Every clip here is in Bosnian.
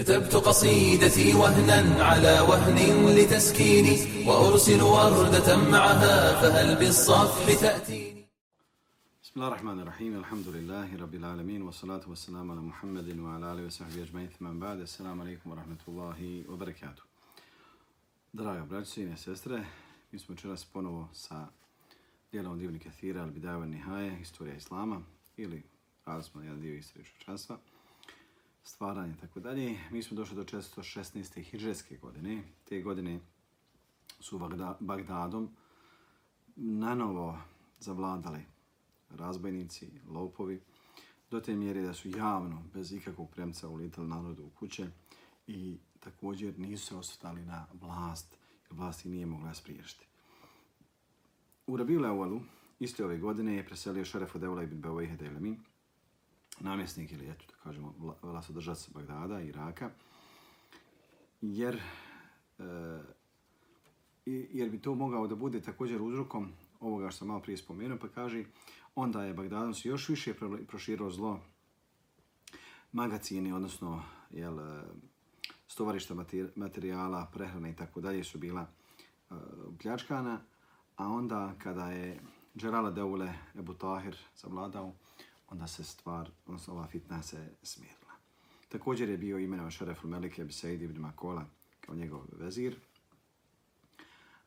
كتبت قصيدتي وهنا على وهن لتسكيني وأرسل وردة معها فهل بالصفح تأتيني؟ بسم الله الرحمن الرحيم الحمد لله رب العالمين والصلاة والسلام على محمد وعلى آله وصحبه أجمعين. ثم بعد السلام عليكم ورحمة الله وبركاته. Draga braći i sestre, mi smo večeras ponovo sa dijelom divni kathira, al bidava nihaje, historija islama, ili razmo jedan dio istorije čanstva, stvaranje i tako dalje. Mi smo došli do 416. hiđarske godine. Te godine su Bagda, Bagdadom nanovo zavladali razbojnici, lopovi, do te mjere da su javno, bez ikakvog premca, ulitali narodu u kuće i također nisu se osvrtali na vlast, jer vlast nije mogla spriješiti. U Rabile Awalu, iste ove godine, je preselio šeref od ibn Beovehe Delemi, namjesnik ili, eto, da kažemo, vlastodržac Bagdada, Iraka, jer, e, jer bi to mogao da bude također uzrokom ovoga što sam malo prije spomenuo, pa kaže, onda je Bagdadom se još više proširilo zlo magacini, odnosno, jel, e, stovarišta materijala, prehrane i tako dalje su bila e, uh, pljačkana, a onda kada je Džerala Deule Ebu Tahir zavladao, onda se stvar, odnosno ova fitna se smirila. Također je bio imenovan šereful Melike Biseidi ibn Makola kao njegov vezir,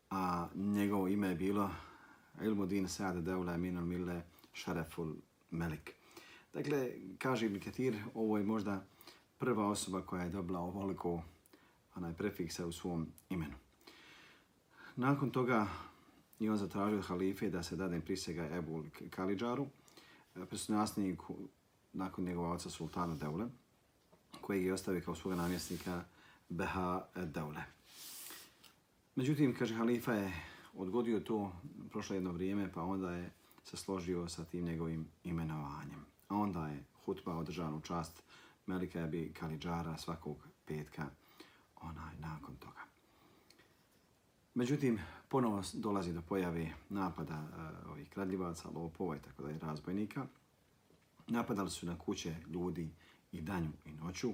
a njegovo ime je bilo Ilmudin Sa'ad Deule Minul Mille Šareful Melik. Dakle, kaže Ibn Kathir, ovo je možda prva osoba koja je dobila ovoliko onaj prefiksa u svom imenu. Nakon toga je on zatražio od halife da se dade prisega Ebul Kalidžaru, personasniku nakon njegova oca sultana Deule, koji je ostavio kao svoga namjesnika Beha Deule. Međutim, kaže, halifa je odgodio to prošlo jedno vrijeme, pa onda je se složio sa tim njegovim imenovanjem. A onda je hutba održana u čast Melika Ebi Kalidžara svakog petka onaj nakon toga. Međutim, ponovo dolazi do pojave napada uh, ovih kradljivaca, lopova i tako da je razbojnika. Napadali su na kuće ljudi i danju i noću.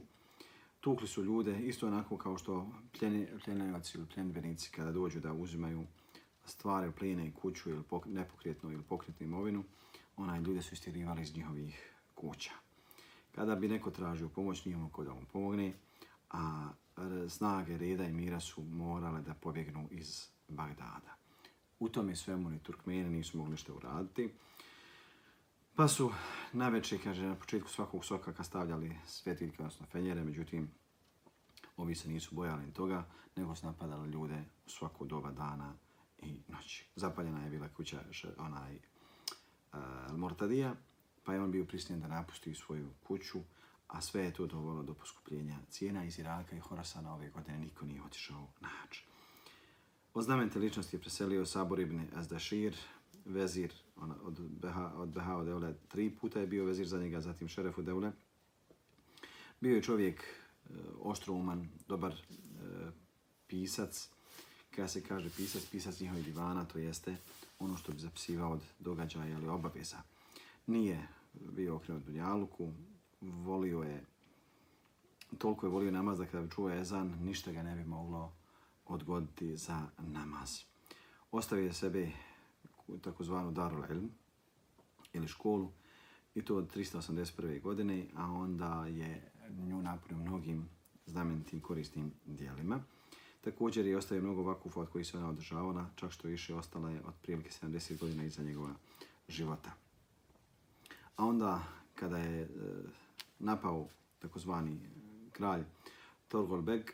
Tukli su ljude isto onako kao što pljenjevaci ili pljenbenici kada dođu da uzimaju stvari u plijene i kuću ili nepokretnu ili pokretnu imovinu, onaj ljude su istirivali iz njihovih kuća. Kada bi neko tražio pomoć, nije ko da mu pomogne, a E, snage reda i mira su morale da pobjegnu iz Bagdada. U tome svemu ni Turkmeni nisu mogli što uraditi. Pa su na najveće, kaže, na početku svakog sokaka stavljali svetiljke, odnosno fenjere, međutim, ovi se nisu bojali toga, nego su napadali ljude u doba dana i noći. Zapaljena je bila kuća onaj e, uh, Mortadija, pa je on bio prisiljen da napusti svoju kuću, a sve je to dovoljno do poskupljenja cijena iz Iraka i Horasana ove godine niko nije otišao na hač. Od znamente ličnosti je preselio Sabor ibn Azdašir, vezir ona, od Beha od Beha od Eule, tri puta je bio vezir za njega, zatim šeref od Eule. Bio je čovjek eh, e, oštrouman, dobar e, pisac, kada se kaže pisac, pisac njihovih divana, to jeste ono što bi zapisivao od događaja ili obaveza. Nije bio okrenut Dunjaluku, volio je, toliko je volio namaz da kada bi čuo ezan, ništa ga ne bi moglo odgoditi za namaz. Ostavio je sebe takozvanu Darul Ilm ili školu i to od 381. godine, a onda je nju napunio mnogim znamenitim korisnim dijelima. Također je ostavio mnogo vakufa od koji se ona održavala, čak što više ostala je od prilike 70 godina iza njegova života. A onda, kada je e, napao takozvani eh, kralj Torgol Beg,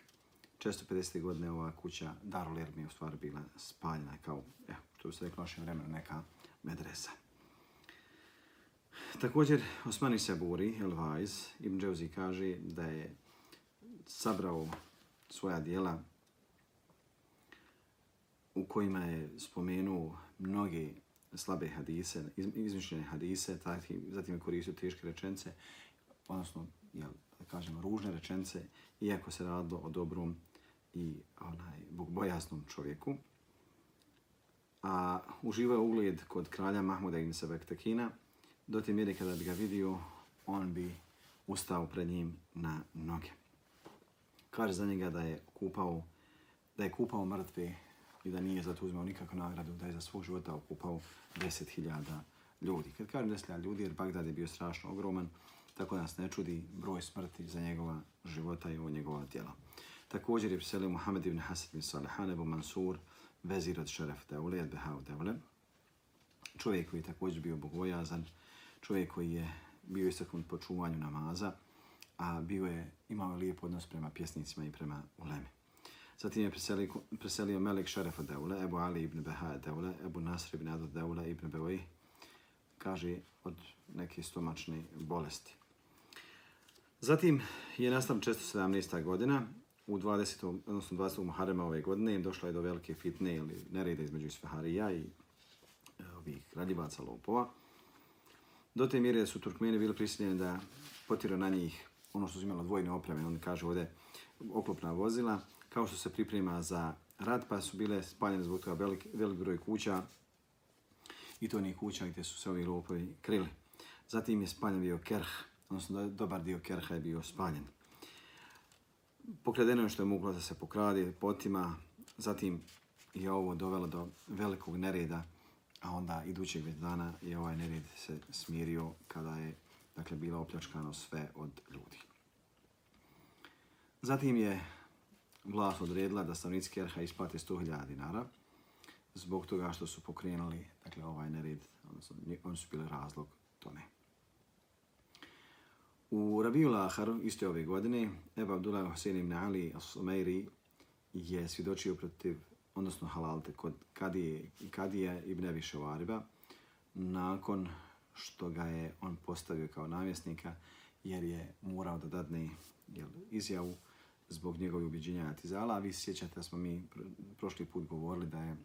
650. godine ova kuća Darul Ermi je u stvari bila spaljena kao, eh, to bi se rekao našem vremenu, neka medresa. Također, Osmani Saburi, El Vajz, Ibn Dževzi kaže da je sabrao svoja dijela u kojima je spomenuo mnoge slabe hadise, izmišljene hadise, zatim je koristio teške rečence odnosno, jel, da kažemo, ružne rečence, iako se radilo o dobrom i onaj bogbojasnom čovjeku. A uživao ugled kod kralja Mahmuda ibn Sebektakina, do te mjere kada bi ga vidio, on bi ustao pred njim na noge. Kaže za njega da je kupao, da je kupao mrtve i da nije zato uzmao nikakvu nagradu, da je za svog života okupao 10.000 ljudi. Kad kažem 10.000 ljudi, jer Bagdad je bio strašno ogroman, tako da nas ne čudi broj smrti za njegova života i ovo njegova tijela. Također je preselio Muhammed ibn Hasid ibn Salihan, Ebu Mansur, vezir od Šeref Devle, od Behau Devle, Čovjek koji je također bio bogojazan, čovjek koji je bio istaknut po čuvanju namaza, a bio je, imao je lijep odnos prema pjesnicima i prema ulemi. Zatim je preselio, preselio Melik Šerefa Deule, Ebu Ali ibn Beha Deule, Ebu Nasr ibn Adu Deule ibn Beoj, kaže od neke stomačne bolesti. Zatim je nastala 617. godina, u 20. odnosno 20. Muharrema ove godine došla je do velike fitne ili nereda između Isfaharija i e, ovih radivaca lopova. Do te mjere su Turkmeni bili prisiljeni da potiraju na njih ono što su imali dvojne opreme, oni kažu ovdje oklopna vozila, kao što se priprema za rat, pa su bile spaljene zbog toga velik, velik broj kuća i to onih kuća gdje su se ovi lopovi krili. Zatim je spaljen bio Kerh, odnosno dobar dio Kerha je bio spaljen. Pokradeno je što je moglo da se pokradi potima, zatim je ovo dovelo do velikog nereda, a onda idućeg dana je ovaj nered se smirio kada je dakle, bilo opljačkano sve od ljudi. Zatim je vlast odredila da stavnici Kerha isplate 100.000 dinara zbog toga što su pokrenuli dakle, ovaj nered, odnosno oni su bili razlog tome. U Rabiju Laharu, iste ove godine, Eba Abdullah Hussein ibn Ali al-Sumairi je svjedočio protiv, odnosno halalte, kod Kadije, Kadija ibn Ebi Ševariba, nakon što ga je on postavio kao namjesnika, jer je morao da dadne jel, izjavu zbog njegove ubiđenja Atizala. A vi sjećate da smo mi prošli put govorili da je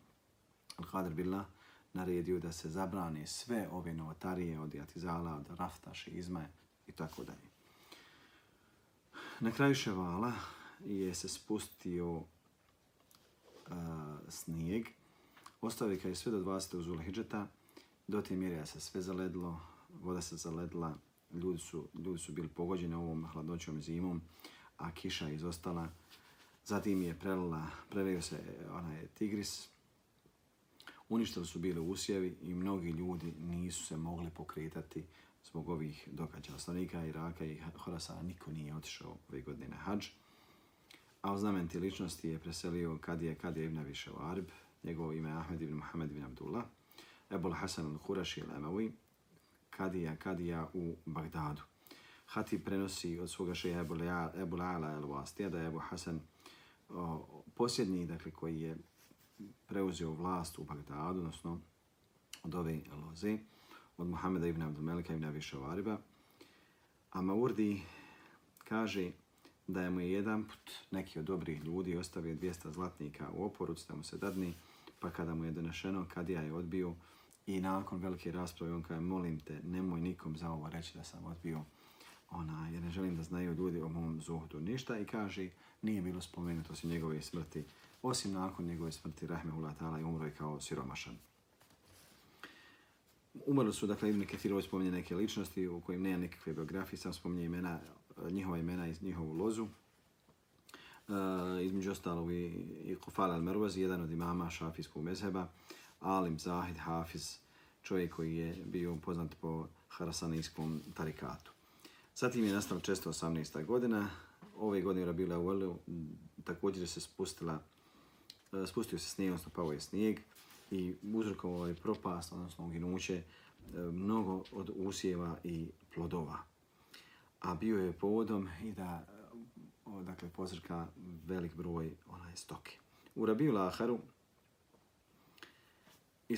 Al-Qadr Billah naredio da se zabrane sve ove novotarije od Atizala, od Rafta, Izmaje, i tako dalje. Na kraju ševala je se spustio uh, snijeg. Ostavio je sve do 20. Zulhidžeta. Do te mjere se sve zaledlo, voda se zaledla, ljudi su, ljudi su bili pogođeni ovom hladnoćom zimom, a kiša je izostala. Zatim je prelila, prelio se onaj tigris, uništili su bili usjevi i mnogi ljudi nisu se mogli pokretati zbog ovih događaja. stanovnika Iraka i Horasana niko nije otišao ove godine na hađ. A u znamenti ličnosti je preselio Kadija Kadija ibn Abišev Arb, njegovo ime Ahmed ibn Muhammed ibn Abdullah, Ebul Hasan al-Huraši al-Emawi, Kadija Kadija u Bagdadu. Hati prenosi od svoga šeha Ebul Ala al-Wastija da je Ebu Hasan o, posljednji dakle, koji je preuzeo vlast u Bagdadu, odnosno od ove loze, od Muhameda ibn Abdul Melika ibn Abi Šavariba. A Maurdi kaže da je mu jedan put neki od dobrih ljudi ostavio 200 zlatnika u oporuc da mu se dadni, pa kada mu je donešeno, kad ja je odbio i nakon velike rasprave on kaže, molim te, nemoj nikom za ovo reći da sam odbio ona, jer ne želim da znaju ljudi o mom zuhdu ništa i kaže, nije bilo spomenuto osim njegove smrti, osim nakon njegove smrti, rahmehullah ta'ala, i umro je kao siromašan. Umrli su, dakle, Ibn Kathir ovdje spominje neke ličnosti u kojim nema nekakve biografije, sam spominje imena, eh, njihova imena iz njihovu lozu. Uh, između ostalog i, i Kufal al-Mervazi, jedan od imama šafijskog mezheba, Alim Zahid Hafiz, čovjek koji je bio poznat po harasanijskom tarikatu. Zatim je nastala 618. godina. Ove godine je Rabila Uelu također se spustila, uh, spustio se snijeg, odnosno pao je snijeg i uzrokovao je propast, odnosno uginuće, e, mnogo od usjeva i plodova. A bio je povodom i da e, dakle, pozrka velik broj onaj stoke. U Rabiju Laharu e,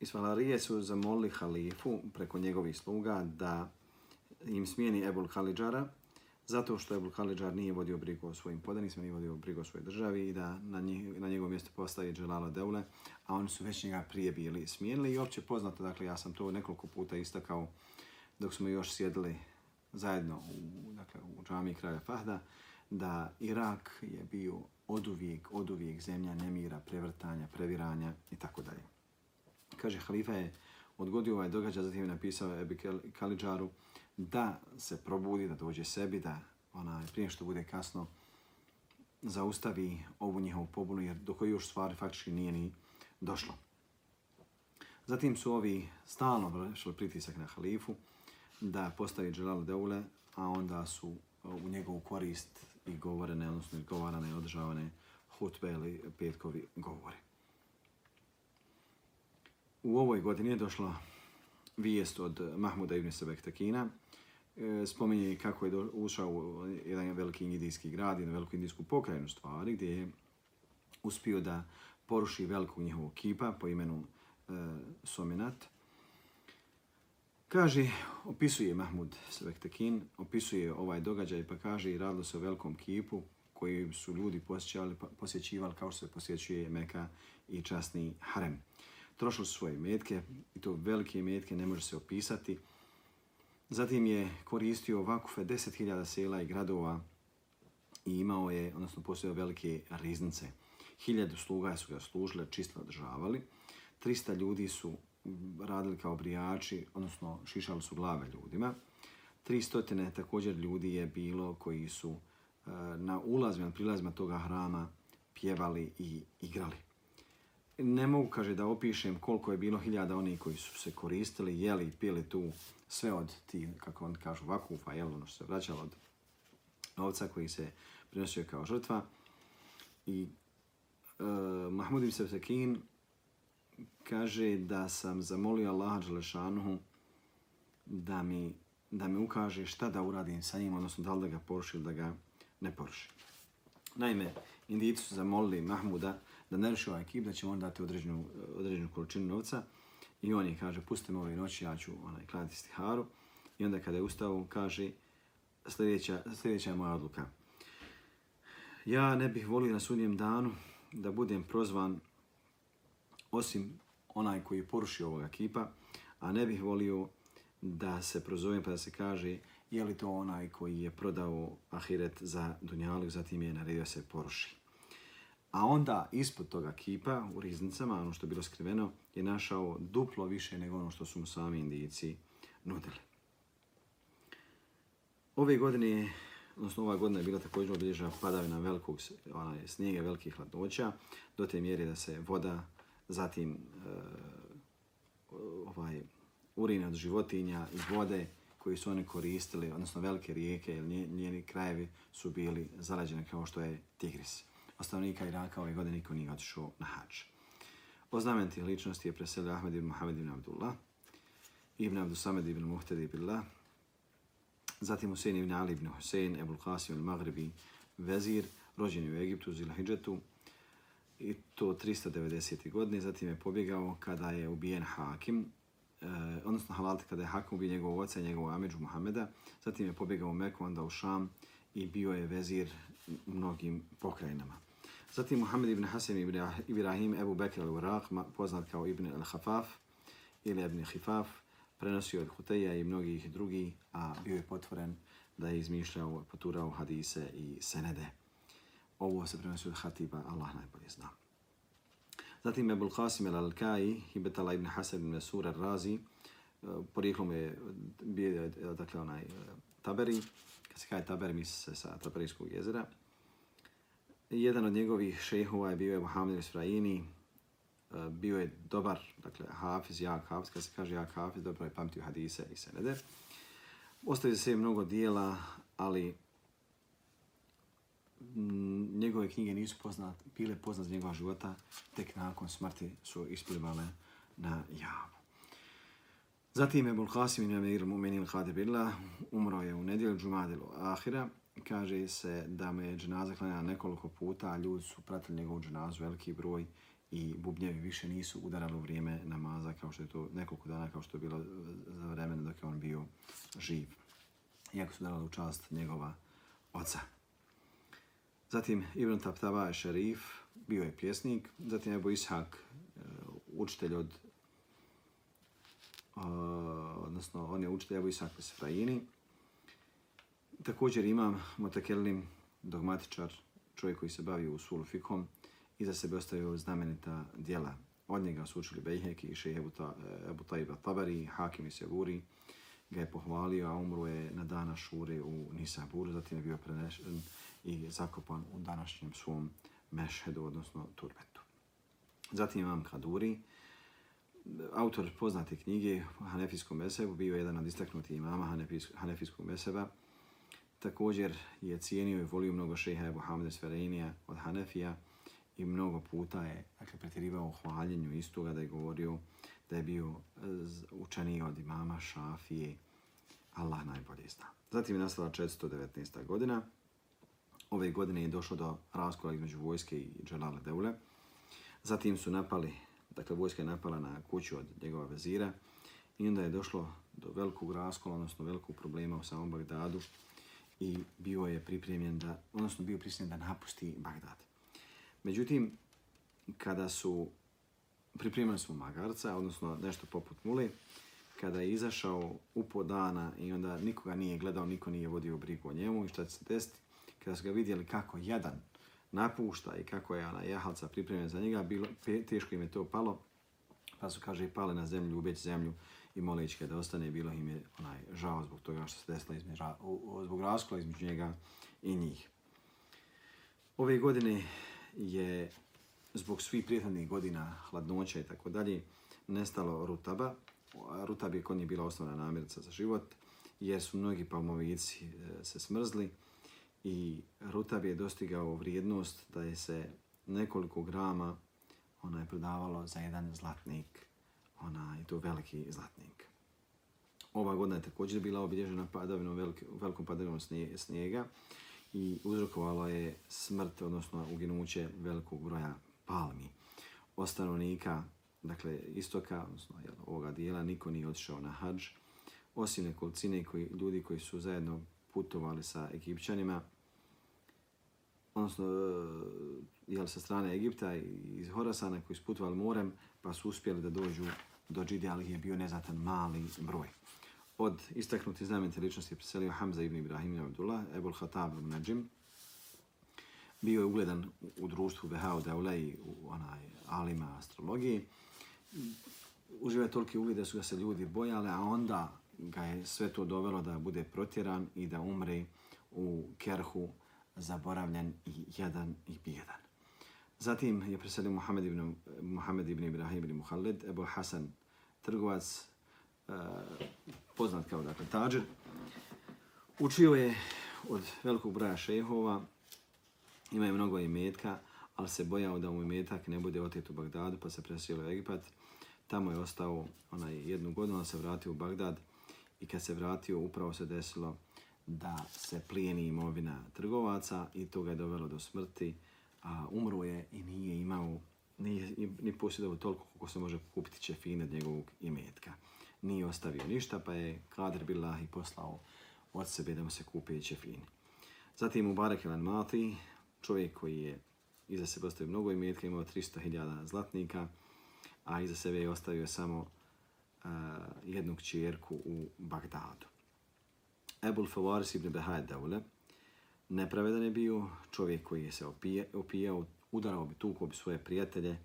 Isfahalarije su zamolili halifu preko njegovih sluga da im smijeni Ebul Khalidžara, zato što je Khalidžar nije vodio brigu o svojim podanicima, nije vodio brigu o svojoj državi i da na, njih, na njegovo mjesto postavi Dželala Deule, a oni su već njega prije bili smijenili i opće poznato, dakle ja sam to nekoliko puta istakao dok smo još sjedili zajedno u, dakle, u džami kralja Fahda, da Irak je bio od uvijek, od uvijek zemlja nemira, prevrtanja, previranja i tako dalje. Kaže, halifa je odgodio ovaj događaj, zatim je napisao Ebi Kalidžaru, da se probudi, da dođe sebi, da ona, prije što bude kasno, zaustavi ovu njihovu pobunu, jer do koje još stvari faktički nije ni došlo. Zatim su ovi stalno vršili pritisak na halifu da postavi Dželal Deule, a onda su e, u njegovu korist i govorene, odnosno i i održavane hutbe ili petkovi govore. U ovoj godini je došla vijest od Mahmuda ibn Sebektakina. E, spominje kako je ušao u jedan veliki indijski grad, jednu veliku indijsku pokrajinu stvari, gdje je uspio da poruši veliku njihovu kipa po imenu e, Sominat. Kaže, opisuje Mahmud Sebektakin, opisuje ovaj događaj pa kaže i radilo se o velikom kipu koji su ljudi posjećivali, posjećivali kao što se posjećuje Meka i časni harem trošili su svoje metke i to velike metke ne može se opisati. Zatim je koristio vakufe 10.000 sela i gradova i imao je, odnosno postojao velike riznice. Hiljadu sluga su ga služile, čisto održavali. 300 ljudi su radili kao brijači, odnosno šišali su glave ljudima. 300 također ljudi je bilo koji su e, na ulazima, na prilazima toga hrama pjevali i igrali ne mogu, kaže, da opišem koliko je bilo hiljada onih koji su se koristili, jeli, pili tu sve od ti, kako on kažu, vakufa, jel, ono što se vraćalo od novca koji se prinosio kao žrtva. I uh, Mahmud ibn Sekin kaže da sam zamolio Allaha Đelešanuhu da mi, da mi ukaže šta da uradim sa njim, odnosno da li da ga poruši ili da ga ne poruši. Naime, Indijici su zamolili Mahmuda da ne ruši ovaj ekip, da će on dati određenu, određenu količinu novca. I on je kaže, pusti me ove noći, ja ću onaj, klanati stiharu. I onda kada je ustao, kaže, sljedeća, sljedeća je moja odluka. Ja ne bih volio na sudnjem danu da budem prozvan osim onaj koji je porušio ovog ekipa, a ne bih volio da se prozovem pa da se kaže je li to onaj koji je prodao ahiret za dunjalu, zatim je naredio se poruši. A onda ispod toga kipa u riznicama, ono što je bilo skriveno, je našao duplo više nego ono što su mu sami indijici nudili. Ove godine, odnosno ova godina je bila također obilježena padavina velikog onaj, snijega, velikih hladnoća, do te mjere da se voda, zatim e, ovaj, urina od životinja iz vode koji su oni koristili, odnosno velike rijeke ili njeni krajevi su bili zarađene kao što je Tigris ostavnika Iraka ove godine niko nije otišao na hač. O tih ličnosti je preselio Ahmed ibn Muhammed ibn Abdullah, ibn Abdusamed ibn Muhtadi ibn Allah, zatim Husein ibn Ali ibn Husein, Ebul Qasim ibn Maghribi, vezir, rođen u Egiptu, Zila Hidžetu, i to 390. godine. Zatim je pobjegao kada je ubijen Hakim, eh, odnosno Havalte kada je Hakim ubijen njegovog oca i njegovog Amidžu Muhameda. Zatim je pobjegao u Meku, onda u Šam i bio je vezir mnogim pokrajinama. Zatim Muhammed ibn Hasan ibn ah- Ibrahim Ebu Bekr al-Uraq, poznat kao Ibn al-Hafaf ili Ibn Hifaf, prenosio od Huteja i mnogih drugih, a bio je potvoren da je izmišljao, poturao hadise i senede. Ovo se prenosio od Hatiba, Allah najbolje zna. Zatim Ebul Qasim al-Alkai, Hibetala ibn Hasan ibn Mesur al-Razi, eh, porijeklom je bio, eh, dakle, onaj eh, Taberi, kad se kaže Taberi, misli se sa Taberijskog jezera, jedan od njegovih šehova je bio je Mohamed Isfraini, e, bio je dobar, dakle, hafiz, jak hafiz, kad se kaže jak hafiz, dobro je pamtio hadise i senede. Ostavio se mnogo dijela, ali njegove knjige nisu poznat, bile poznat za njegova života, tek nakon smrti su isplivale na javu. Zatim je Bulhasim ibn Amir Mu'minin Khadir umro je u nedjelju Džumadilu Ahira, kaže se da me je dženaza klanjala nekoliko puta, a ljudi su pratili njegovu dženazu, veliki broj i bubnjevi više nisu udarali u vrijeme namaza kao što je to nekoliko dana kao što je bilo za vremena dok je on bio živ. Iako su udarali u čast njegova oca. Zatim Ibn Taptava je šerif, bio je pjesnik. Zatim Ebu Ishak, eh, učitelj od, uh, odnosno on je učitelj Ebu Ishak Sefraini, Također imam Motakelim, dogmatičar, čovjek koji se bavi usulu fikom i za sebe ostavio znamenita dijela. Od njega su učili Bejheki i Šehe Ebu Taiba Tabari, Hakim i Seguri ga je pohvalio, a umro je na dana Šure u Nisaburu, zatim je bio prenešen i zakopan u današnjem svom mešhedu, odnosno turbetu. Zatim imam Kaduri, autor poznate knjige Hanefijskom mesebu, bio jedan od istaknutih imama Hanefijskog meseba. Također je cijenio i volio mnogo šeha Ebu Hamide Sferenija od Hanefija i mnogo puta je dakle, pretjerivao u hvaljenju istoga da je govorio da je bio e, učeniji od imama Šafije. Allah najbolje zna. Zatim je nastala 419. godina. Ove godine je došlo do raskola između vojske i Dželala Deule. Zatim su napali dakle vojska je napala na kuću od njegova vezira i onda je došlo do velikog raskola, odnosno velikog problema u samom Bagdadu i bio je pripremljen da, odnosno bio pripremljen da napusti Bagdad. Međutim, kada su pripremili smo magarca, odnosno nešto poput mule, kada je izašao u po dana i onda nikoga nije gledao, niko nije vodio brigu o njemu i šta će se desiti, kada su ga vidjeli kako jedan napušta i kako je ona jahalca pripremljen za njega, bilo, teško im je to palo, pa su, kaže, pale na zemlju, ubeć zemlju i moleći da ostane, bilo im je onaj žao zbog toga što se desilo između, zbog raskola između njega i njih. Ove godine je zbog svih prijetnih godina hladnoća i tako dalje nestalo rutaba. Rutab je kod njih bila osnovna namirca za život jer su mnogi palmovici e, se smrzli i Rutab je dostigao vrijednost da je se nekoliko grama ona je prodavalo za jedan zlatnik, ona je to veliki zlatnik. Ova godina je također bila obilježena padavinom, velik, velikom padavinom snijega i uzrokovalo je smrt, odnosno uginuće velikog broja palmi. Ostanovnika, dakle istoka, odnosno jel, ovoga dijela, niko nije otišao na hađ, osim nekolicine koji, ljudi koji su zajedno putovali sa Egipćanima, odnosno jel, sa strane Egipta i iz Horasana koji su putovali morem, pa su uspjeli da dođu do Džide, je bio nezatan mali broj. Od istaknuti znamenite ličnosti je preselio Hamza ibn Ibrahim ibn Abdullah, Ebul Khattab ibn Najim. Bio je ugledan u društvu Behao Daula u onaj alima astrologiji. Uživa je toliki ugled da su ga se ljudi bojale, a onda ga je sve to dovelo da bude protjeran i da umre u Kerhu zaboravljen i jedan i bijedan. Zatim je preselio Muhammed ibn, Muhammed ibn Ibrahim ibn Muhalled, Ebu Hasan, trgovac, uh, poznat kao dakle Tađer. Učio je od velikog broja šehova, ima je mnogo imetka, ali se bojao da mu imetak ne bude otet u Bagdadu, pa se preselio u Egipat. Tamo je ostao onaj jednu godinu, se vratio u Bagdad i kad se vratio, upravo se desilo da se plijeni imovina trgovaca i to ga je dovelo do smrti, a umro je i nije imao, nije ni posjedovao toliko koliko se može kupiti čefine od njegovog imetka. Nije ostavio ništa, pa je Kadir bila i poslao od sebe da mu se kupi čefine. Zatim u Barek Elan Mati, čovjek koji je iza sebe ostavio mnogo imetka, imao 300.000 zlatnika, a iza sebe je ostavio samo uh, jednu kćerku u Bagdadu. Ebul Fawaris ibn Behaj Daule, nepravedan je bio čovjek koji je se opija, opijao, udarao bi, tukao bi svoje prijatelje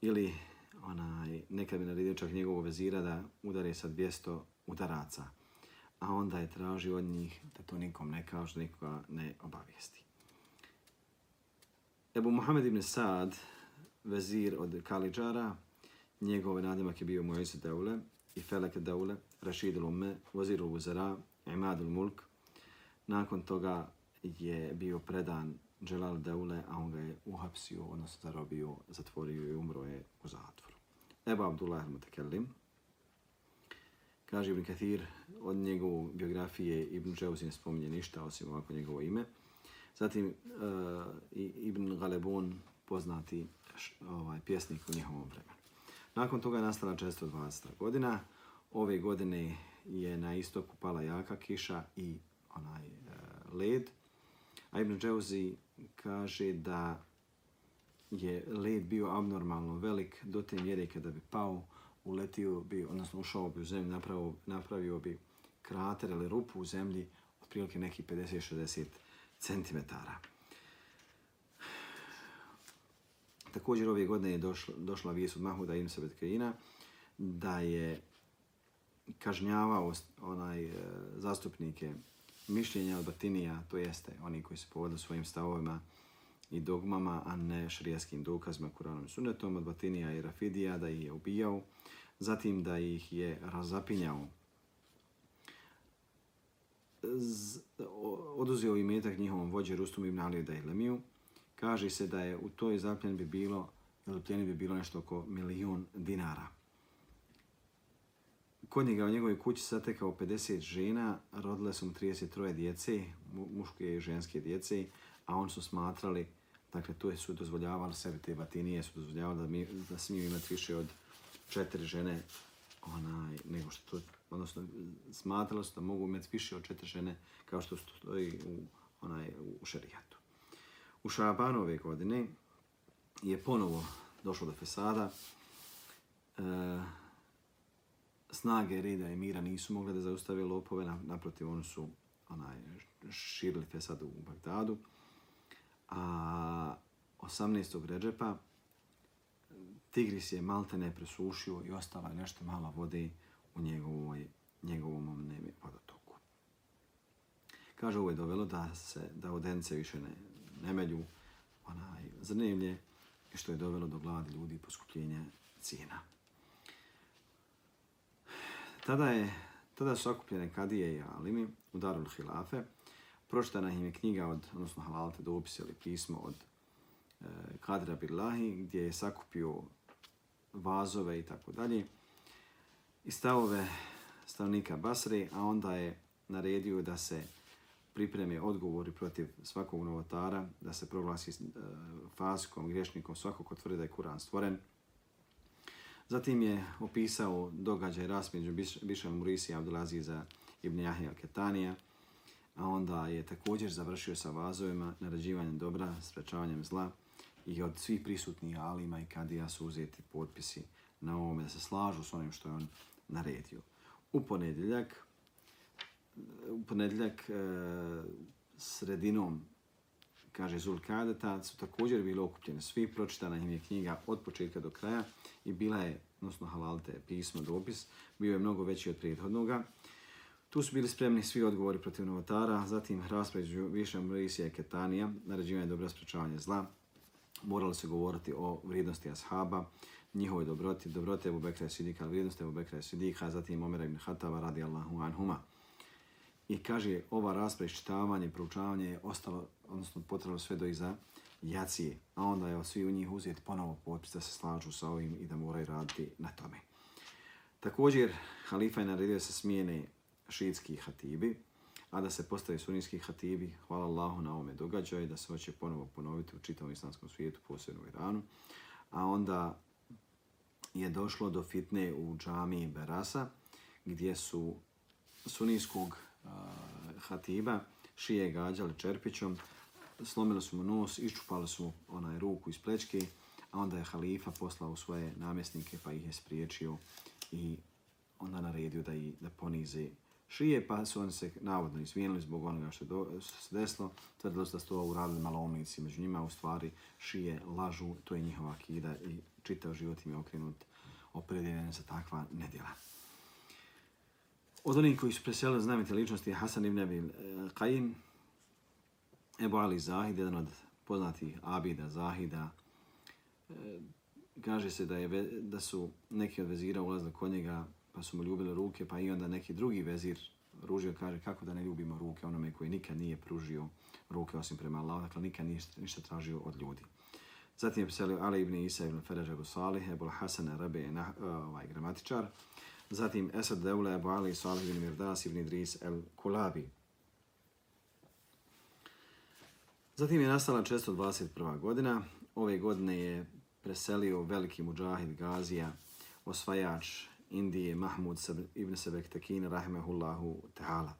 ili onaj, nekad bi naredio čak njegovog vezira da udare sa 200 udaraca, a onda je tražio od njih da to nikom ne kaže, nikoga ne obavijesti. Ebu Muhammed ibn Saad, vezir od Kalidžara, njegov nadimak je bio Mojese Deule i Feleke Deule, Rashid al-Umme, Vazir al-Uzara, Imadul Mulk. Nakon toga je bio predan Dželal Deule, a on ga je uhapsio, odnosno zarobio, zatvorio i umro je u zatvoru. Eba Abdullah al-Mutakellim. Kaže Ibn Kathir, od njegove biografije Ibn Džauzi ne spominje ništa, osim ovako njegovo ime. Zatim uh, Ibn Galebun, poznati š, ovaj, pjesnik u njihovom vremenu. Nakon toga je nastala 420. godina. Ove godine je na istoku pala jaka kiša i onaj uh, led. A Ibn Džauzi kaže da je led bio abnormalno velik do te mjere kada bi pao, uletio bi, odnosno ušao bi u zemlju, napravio, napravio bi krater ili rupu u zemlji otprilike neki 50-60 cm. Također ove godine je došla, došla vijest od Mahuda Ibn Sabet da je kažnjavao onaj eh, zastupnike mišljenja Albatinija, to jeste oni koji se povodili svojim stavovima i dogmama, a ne šrijaskim dokazima Kuranom i Sunnetom od batinija i Rafidija, da ih je ubijao, zatim da ih je razapinjao, Z, oduzeo imetak njihovom vođe Rustum ibn Ali da Lemiju. Kaže se da je u toj zapljeni bi bilo, ili bi bilo nešto oko milion dinara kod njega u njegovoj kući satekao 50 žena, rodile su mu 33 djece, muške i ženske djece, a on su smatrali, dakle, to su dozvoljavali sebi te batinije, su dozvoljavali da, mi, da smiju imati više od četiri žene, onaj, nego što to, odnosno, smatrali su da mogu imati više od četiri žene, kao što stoji u, onaj, u šerijatu. U Šabanove godine je ponovo došlo do Fesada, e, snage reda i mira nisu mogle da zaustave lopove, naprotiv oni su onaj, širili Fesad u Bagdadu. A 18. ređepa Tigris je maltene presušio i ostala je nešto mala vode u njegovoj, njegovom nemi vodotoku. Kaže, ovo je dovelo da se da odence više ne, ne melju onaj, zrnevlje, što je dovelo do gladi ljudi i poskupljenja cijena. Tada, je, tada su okupljene kadije i alimi u Darul Hilafe. Proštana im je knjiga od, odnosno halalte dopis ili pismo od e, Kadra Billahi, gdje je sakupio vazove i tako dalje. I stavove stavnika Basri, a onda je naredio da se pripreme odgovori protiv svakog novotara, da se proglasi e, faskom, griješnikom, svako ko tvrdi da je Kur'an stvoren. Zatim je opisao događaj ras među Bišan Murisi i Abdulaziza ibn Jahija al-Ketanija, a onda je također završio sa vazovima, narađivanjem dobra, sprečavanjem zla i od svih prisutnih alima i kadija su uzeti potpisi na ovome da se slažu s onim što je on naredio. U ponedjeljak, u ponedjeljak e, sredinom kaže Zulkadeta, su također bili okupljeni svi, pročitana im je knjiga od početka do kraja i bila je, odnosno halalte, pismo, dopis, bio je mnogo veći od prethodnoga. Tu su bili spremni svi odgovori protiv novotara, zatim raspređu Viša Mrisija i Ketanija, naređivanje dobra sprečavanja zla, morali se govoriti o vrijednosti ashaba, njihovoj dobroti, dobrote Ebu Bekra i Sidika, vrijednosti Ebu Bekra i Sidika, zatim Omer ibn Hatava radi Allahu anhuma. I kaže, ova rasprava, iščitavanje, proučavanje je ostalo, odnosno potrebno sve do iza jacije. A onda je svi u njih uzeti ponovo potpis da se slažu sa ovim i da moraju raditi na tome. Također, halifa je naredio se smijene šiitski hatibi, a da se postavi sunijski hatibi, hvala Allahu na ovome događaju, da se hoće ponovo ponoviti u čitavom islamskom svijetu, posebno u Iranu. A onda je došlo do fitne u džamiji Berasa, gdje su sunijskog uh, hatiba šije gađali čerpićom, slomili su mu nos, iščupali su onaj ruku iz plečke, a onda je halifa poslao svoje namjesnike pa ih je spriječio i onda naredio da, i, da ponize šije, pa su oni se navodno izvijenili zbog onoga što do, se desilo. Tvrdilo se da su to uradili malomnici, među njima u stvari šije lažu, to je njihova akida i čitav život im je okrenut opredjeljen za takva nedjela. Od onih koji su preselili znamite ličnosti je Hasan ibn Abil eh, Qaim, Ebu Ali Zahid, jedan od poznatih Abida Zahida. E, kaže se da, je, da su neki od vezira ulazili kod njega pa su mu ljubili ruke, pa i onda neki drugi vezir ružio kaže kako da ne ljubimo ruke onome koji nikad nije pružio ruke osim prema Allah, dakle nikad ništa, ništa tražio od ljudi. Zatim je preselio Ali ibn Isa ibn Feraj Ebu Salih, Ebu Hasan Rabe, ovaj, gramatičar, Zatim Esad Deule, Abu Ali, Salih ibn Mirdas ibn Idris el Kulabi. Zatim je nastala 621. godina. Ove godine je preselio veliki muđahid Gazija, osvajač Indije Mahmud ibn Sebek Tekin, rahmehullahu ta'ala.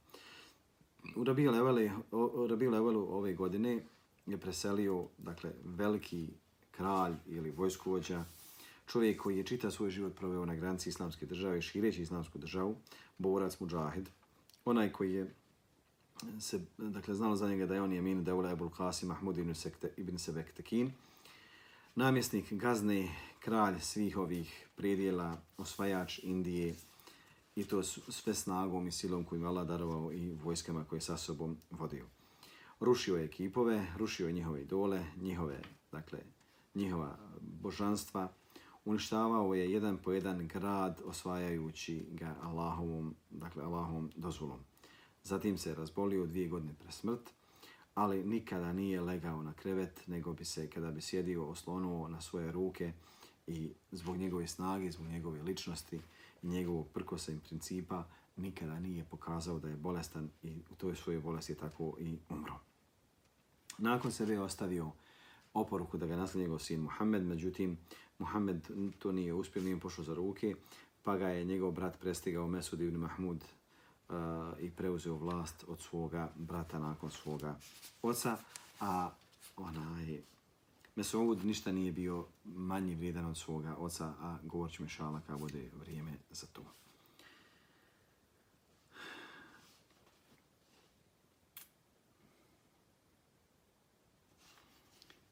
U Rabiju Levelu ove godine je preselio dakle, veliki kralj ili vojskovođa čovjek koji je čita svoj život proveo na granici islamske države, šireći islamsku državu, borac muđahid, onaj koji je se, dakle, znalo za njega da je on Jemin Deula Ebul Qasim Mahmud ibn, Sekte, ibn Sebek Tekin, namjesnik gazne, kralj svih ovih predjela, osvajač Indije i to sve snagom i silom koju je Allah darovao i vojskama koje sa sobom vodio. Rušio je ekipove, rušio je njihove idole, njihove, dakle, njihova božanstva, uništavao je jedan po jedan grad osvajajući ga Allahovom, dakle, Allahovom dozvolom. Zatim se razbolio dvije godine pre smrt, ali nikada nije legao na krevet, nego bi se, kada bi sjedio, oslonuo na svoje ruke i zbog njegove snage, zbog njegove ličnosti i njegovog prkosa i principa, nikada nije pokazao da je bolestan i u toj svojoj bolesti je tako i umro. Nakon sebe je ostavio oporuku da ga naslije njegov sin Muhammed, međutim, Muhammed to nije uspio, nije pošao za ruke, pa ga je njegov brat prestigao Mesud ibn Mahmud uh, i preuzeo vlast od svoga brata nakon svoga oca, a onaj Mesud ništa nije bio manji vrijedan od svoga oca, a govorit ću mi šala kada bude vrijeme za to.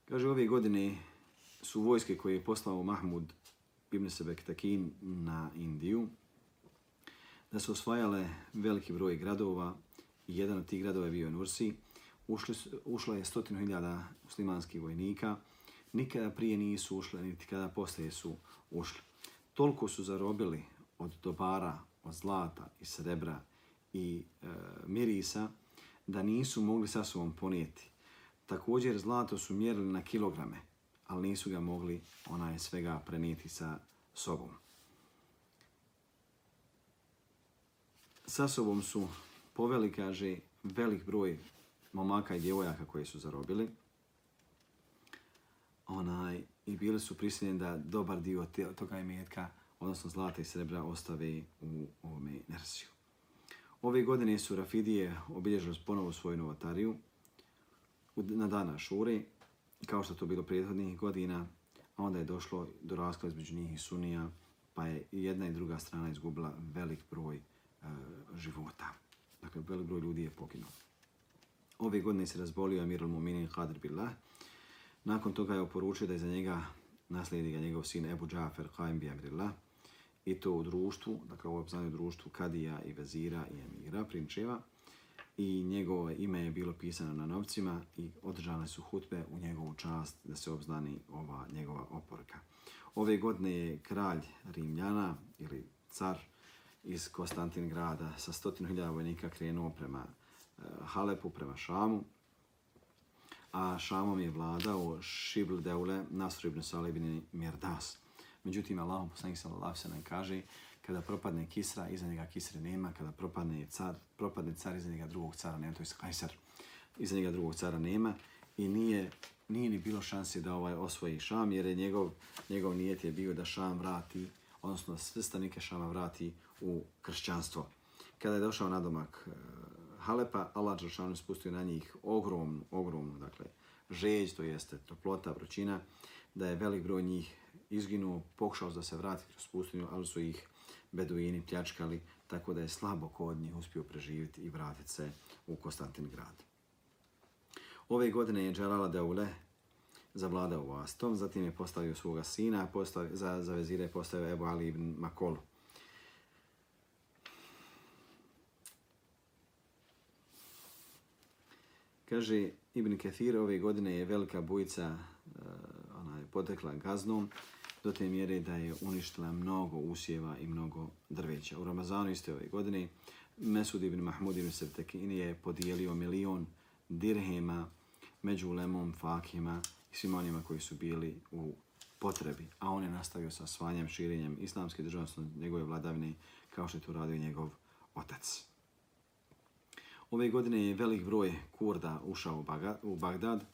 Kaže, ove godine su vojske koje je poslao Mahmud ibn Sebek Takin na Indiju, da su osvajale veliki broj gradova i jedan od tih gradova je bio Nursi. Ušli, ušlo je stotinu hiljada muslimanskih vojnika. Nikada prije nisu ušle, niti kada poslije su ušli. Toliko su zarobili od dobara, od zlata i srebra i e, mirisa da nisu mogli sa sobom ponijeti. Također zlato su mjerili na kilograme, ali nisu ga mogli onaj svega prenijeti sa sobom. Sa sobom su poveli, kaže, velik broj momaka i djevojaka koje su zarobili. Onaj, I bili su prisiljeni da dobar dio toga imetka, odnosno zlata i srebra, ostave u ovome Nersiju. Ove godine su Rafidije obilježili ponovo svoju novotariju, na dana Šure, kao što to bilo prethodnih godina, a onda je došlo do raskla između njih i Sunija, pa je jedna i druga strana izgubila velik broj Eh, života. Dakle, velik broj ljudi je poginuo. Ove godine se razbolio Amir al-Muminin Qadr Billah. Nakon toga je oporučio da je za njega naslijedi ga njegov sin Ebu Džafer Qaim bi Amrillah. I to u društvu, dakle u ovom društvu Kadija i Vezira i Emira, prinčeva i njegovo ime je bilo pisano na novcima i održane su hutbe u njegovu čast da se obznani ova njegova oporka. Ove godine je kralj Rimljana ili car iz Konstantingrada sa stotinu hiljada vojnika krenuo prema e, Halepu, prema Šamu, a Šamom je vladao Šibl Deule Nasr ibn Salih ibn Mirdas. Međutim, Allah poslanik sallallahu nam kaže kada propadne Kisra, iza njega Kisre nema, kada propadne car, propadne car, iza njega drugog cara nema, to je Kajsar, iza njega drugog cara nema i nije, nije ni bilo šanse da ovaj osvoji Šam, jer je njegov, njegov nijet je bio da Šam vrati, odnosno sve stanike Šama vrati u kršćanstvo. Kada je došao na domak eh, Halepa, Allah Đeršanu spustio na njih ogromnu, ogromnu, dakle, žeđ, to jeste toplota, vrućina, da je velik broj njih izginuo, pokušao da se vrati kroz pustinju, ali su ih beduini pljačkali, tako da je slabo kod njih uspio preživjeti i vratiti se u Konstantin grad. Ove godine je Džalala Deule zavladao vlastom, zatim je postavio svoga sina, postavio, za, za vezire je postavio Ebu Ali ibn Makolu. Kaže, Ibn Kathir ove godine je velika bujica uh, ona je potekla gaznom, do te mjere da je uništila mnogo usjeva i mnogo drveća. U Ramazanu iste ove godine Mesud ibn Mahmud ibn Sevtekini je podijelio milion dirhema među lemom, fakima i svim onima koji su bili u potrebi. A on je nastavio sa svanjem, širenjem islamske države, njegove vladavine, kao što je to radio njegov otac. Ove godine je velik broj kurda ušao u Bagdad.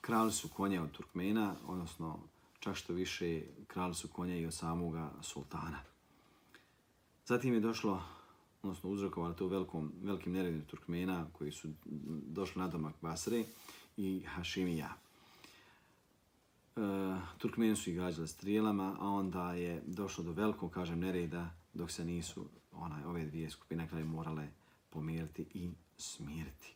Krali su konje od Turkmena, odnosno čak što više krali su konje i od samoga sultana. Zatim je došlo, odnosno uzrokovalo to velikom, velikim neredim Turkmena koji su došli na domak Basre i Hašimija. Eh, Turkmeni su ih gađali strijelama, a onda je došlo do velikog, kažem, nereda dok se nisu onaj, ove dvije skupine kraj morale pomiriti i smiriti.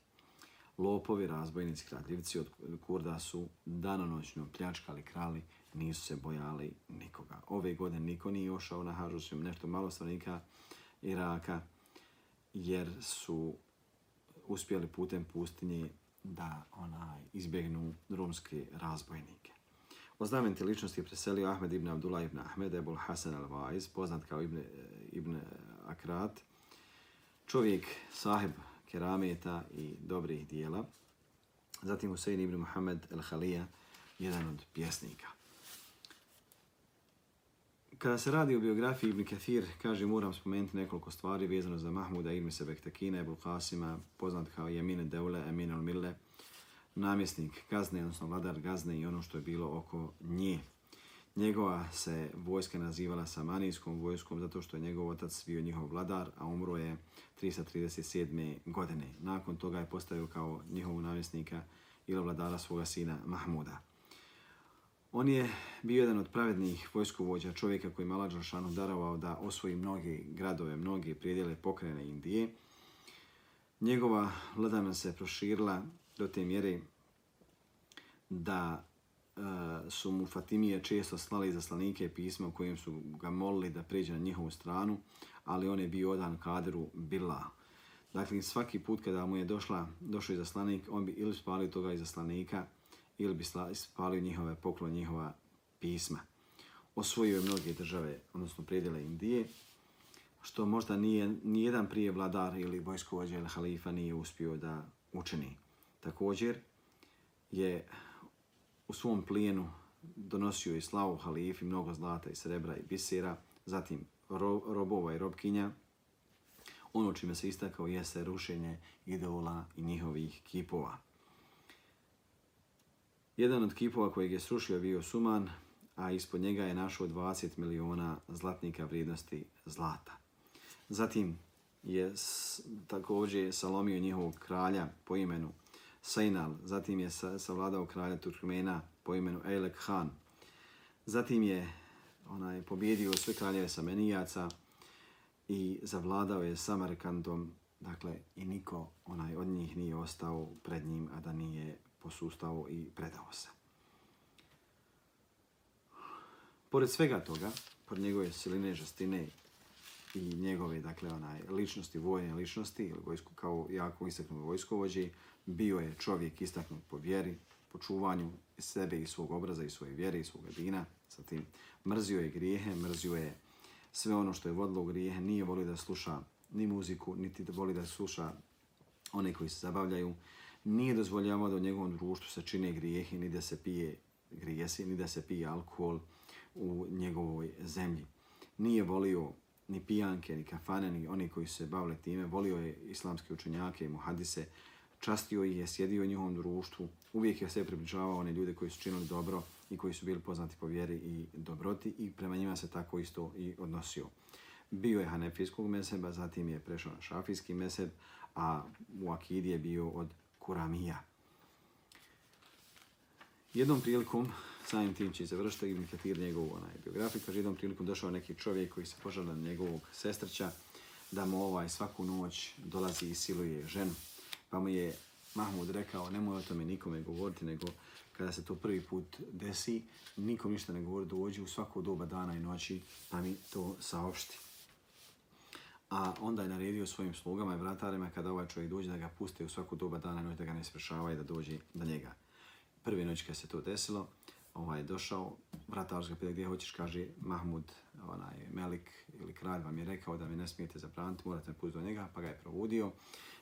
Lopovi, razbojnici, kradljivci od Kurda su danonoćno pljačkali krali nisu se bojali nikoga. Ove godine niko nije ošao na hađu, su nešto malo stranika Iraka, jer su uspjeli putem pustinje da onaj izbjegnu romske razbojnike. O znamenite ličnosti je preselio Ahmed ibn Abdullah ibn Ahmed, Ebul Hasan al-Vaiz, poznat kao ibn, ibn Akrat, čovjek sahib kerameta i dobrih dijela. Zatim Husein ibn Muhammed al-Halija, jedan od pjesnika. Kada se radi o biografiji Ibn Kathir, kaže, moram spomenuti nekoliko stvari vezano za Mahmuda ibn Sebektakina, Ebu Qasima, poznat kao Jemine Deule, Emin al-Mille, namjesnik gazne, odnosno vladar gazne i ono što je bilo oko nje. Njegova se vojska nazivala Samanijskom vojskom zato što je njegov otac bio njihov vladar, a umro je 337. godine. Nakon toga je postavio kao njihovu namjesnika ili vladara svoga sina Mahmuda. On je bio jedan od pravednih vojskovođa, čovjeka koji je Mala Đalšanu darovao da osvoji mnoge gradove, mnoge prijedjele pokrene Indije. Njegova vladana se proširila do te mjere da e, su mu Fatimije često slali zaslanike slanike pisma u kojem su ga molili da pređe na njihovu stranu, ali on je bio odan kadru Bila. Dakle, svaki put kada mu je došla, došao izaslanik, on bi ili spalio toga izaslanika, ili bi spalio njihove poklon, njihova pisma. Osvojio je mnoge države, odnosno predjele Indije, što možda nije ni jedan prije vladar ili vojskovođa ili halifa nije uspio da učini. Također je u svom plijenu donosio i slavu halifi, mnogo zlata i srebra i bisera, zatim ro, robova i robkinja. Ono čime se istakao jeste rušenje idola i njihovih kipova. Jedan od kipova kojeg je srušio bio Suman, a ispod njega je našao 20 miliona zlatnika vrijednosti zlata. Zatim je također salomio njihovog kralja po imenu Sainal, zatim je savladao kralja Turkmena po imenu Eilek Khan. Zatim je onaj pobjedio sve kraljeve Samenijaca i zavladao je Samarkandom, dakle i niko onaj od njih nije ostao pred njim, a da nije posustao i predao se. Pored svega toga, pored njegove siline žestine i njegove dakle onaj ličnosti vojne ličnosti ili vojsku kao jako istaknu vojskovođi bio je čovjek istaknut po vjeri po čuvanju sebe i svog obraza i svoje vjere i svog dina. Sa tim mrzio je grijehe mrzio je sve ono što je vodilo u grijehe nije volio da sluša ni muziku niti da voli da sluša one koji se zabavljaju. Nije dozvoljavao da u njegovom društvu se čine grijehe ni da se pije grijesi ni da se pije alkohol u njegovoj zemlji. Nije volio ni pijanke, ni kafane, ni oni koji se bavili time. Volio je islamske učenjake i muhadise, častio ih je, sjedio u njihovom društvu. Uvijek je sve približavao one ljude koji su činili dobro i koji su bili poznati po vjeri i dobroti i prema njima se tako isto i odnosio. Bio je hanefijskog meseba, zatim je prešao na šafijski meseb, a u Akidi je bio od Kuramija. Jednom prilikom samim tim će završiti Ibn Katir njegovu onaj biografiju. Kaže, jednom prilikom došao neki čovjek koji se požala na njegovog sestrća da mu ovaj svaku noć dolazi i siluje ženu. Pa mu je Mahmud rekao, nemoj o tome nikome govoriti, nego kada se to prvi put desi, nikom ništa ne govori, dođi u svako doba dana i noći, pa mi to saopšti. A onda je naredio svojim slugama i vratarima kada ovaj čovjek dođe da ga puste u svaku doba dana i noći, da ga ne sprešava i da dođe do njega. Prvi noć kada se to desilo, ovaj, došao, vratar ga pita gdje hoćeš, kaže Mahmud, onaj, Melik ili kralj vam je rekao da mi ne smijete zabraniti, morate me pustiti do njega, pa ga je provodio.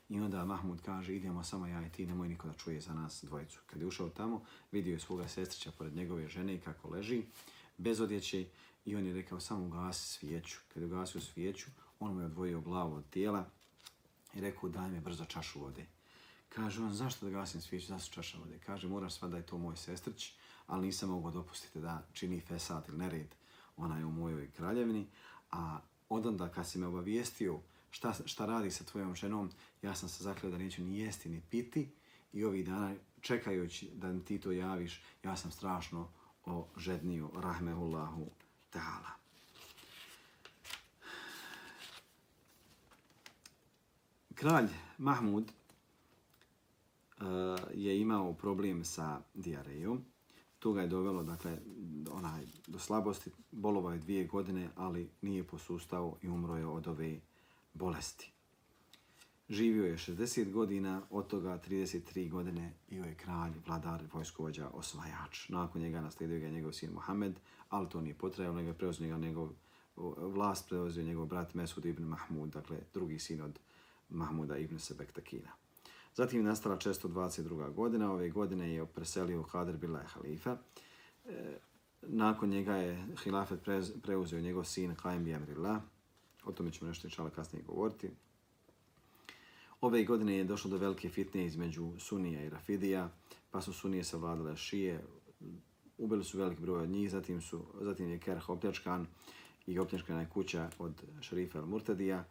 I onda Mahmud kaže, idemo samo ja i ti, nemoj niko da čuje za nas dvojicu. Kad je ušao tamo, vidio je svoga sestrića pored njegove žene kako leži, bez odjeće, i on je rekao, samo ugasi svijeću. Kad je ugasio svijeću, on mu je odvojio glavu od tijela i rekao, daj mi brzo čašu vode. Kaže on, zašto da gasim svijeću, zašto čaša vode? Kaže, moraš sva da je to moj sestrić, ali nisam mogao dopustiti da čini fesat ili nered onaj u mojoj kraljevini. A od onda kad si me obavijestio šta, šta radi sa tvojom ženom, ja sam se zakleo da neću ni jesti ni piti i ovih dana čekajući da ti to javiš, ja sam strašno ožednio, rahmehullahu ta'ala. Kralj Mahmud uh, je imao problem sa diarejom to ga je dovelo dakle, onaj, do slabosti. Bolovao je dvije godine, ali nije posustao i umro je od ove bolesti. Živio je 60 godina, od toga 33 godine bio je kralj, vladar, vojskovođa, osvajač. Nakon njega naslijedio ga njegov sin Mohamed, ali to nije potrajalo, nego je njega njegov vlast, preozio njegov brat Mesud ibn Mahmud, dakle drugi sin od Mahmuda ibn Sebektakina. Zatim je nastala 622. godina, ove godine je preselio Kader Bila halifa. E, nakon njega je hilafet preuzeo njegov sin Qaim Bjemrillah, o tome ćemo nešto inšala kasnije govoriti. Ove godine je došlo do velike fitne između Sunija i Rafidija, pa su Sunije savladale Šije, ubili su velik broj od njih, zatim, su, zatim je Kerh opljačkan i opljačkana je kuća od šerifa al-Murtadija,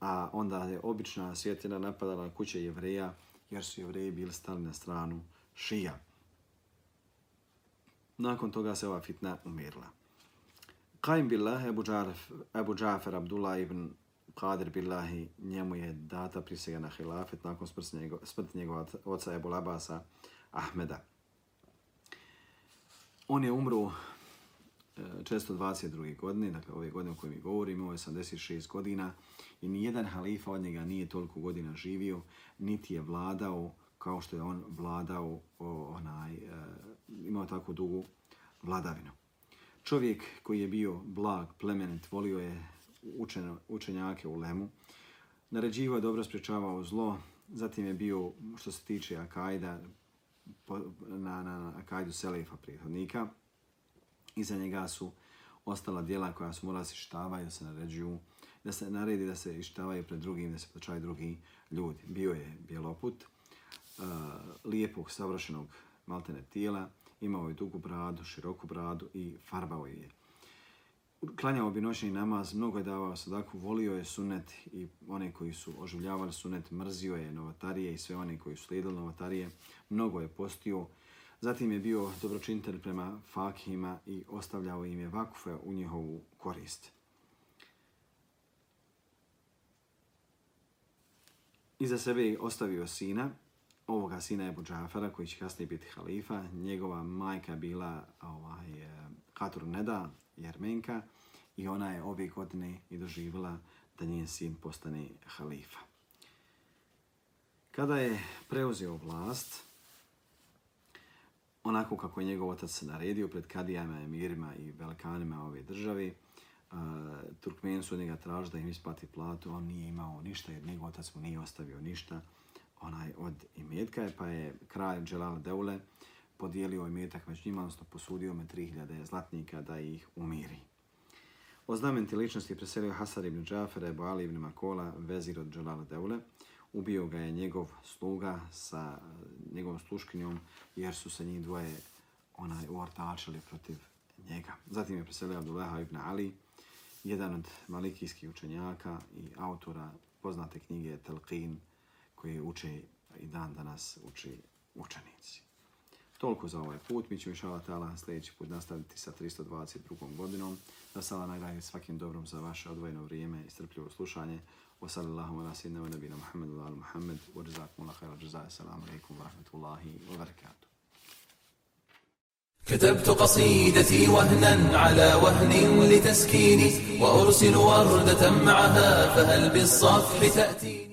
a onda je obična svjetina napadala na kuće jevreja, jer su jevreji bili stali na stranu Šija. Nakon toga se ova fitna umirila. Qaim Billah, Abu, Džarf, Abu Džafer Abdullah ibn Qadir Billahi, njemu je data prisega na hilafet nakon smrti njegov, smrt njegova oca Ebu Labasa Ahmeda. On je umru E, 422. godine, dakle ove godine o kojoj mi govorimo, ovo je 86 godina i ni jedan halifa od njega nije toliko godina živio, niti je vladao kao što je on vladao, onaj, e, imao tako dugu vladavinu. Čovjek koji je bio blag, plemenit, volio je učen, učenjake u Lemu, naređivo je dobro sprečavao zlo, zatim je bio, što se tiče Akajda, na, na, na Akajdu Selefa prihodnika, iza njega su ostala dijela koja su morala se ištavaju, da se naređuju, da se naredi da se ištavaju pred drugim, da se počaju drugi ljudi. Bio je bjeloput, uh, lijepog, savršenog maltene tijela, imao je dugu bradu, široku bradu i farbao je. Klanjao bi noćni namaz, mnogo je davao sadaku, volio je sunet i one koji su oživljavali sunet, mrzio je novatarije i sve one koji su slijedili novatarije, mnogo je postio, Zatim je bio dobročinitelj prema fakihima i ostavljao im je vakufe u njihovu korist. Iza sebe je ostavio sina, ovoga sina je Džafara koji će kasnije biti halifa. Njegova majka bila ovaj, eh, Katur Neda, Jermenka, i ona je ove godine i doživjela da njen sin postane halifa. Kada je preuzeo vlast, onako kako je njegov otac se naredio pred kadijama, emirima i velikanima ove države. Uh, Turkmeni su od njega tražili da im isplati platu, on nije imao ništa jer njegov otac mu nije ostavio ništa onaj od imetka, pa je kralj Dželal Deule podijelio imetak među njima, odnosno posudio me 3000 zlatnika da ih umiri. O znamenti ličnosti preselio Hasar ibn Džafer, Ebu Ali ibn Makola, vezir od Dželal Deule, ubio ga je njegov sluga sa njegovom sluškinjom jer su se njih dvoje onaj uortačili protiv njega. Zatim je preselio Abdullaha ibn Ali, jedan od malikijskih učenjaka i autora poznate knjige Telqin koji uče i dan danas uči učenici. Toliko za ovaj put. Mi ćemo inšala tala sljedeći put nastaviti sa 322. godinom. Da sala nagradi svakim dobrom za vaše odvojeno vrijeme i strpljivo slušanje. وصلى الله على سيدنا ونبينا محمد وعلى محمد وجزاكم الله خير الجزاء السلام عليكم ورحمة الله وبركاته. كتبت قصيدتي وهنا على وهن لتسكيني وأرسل وردة معها فهل بالصفح تأتي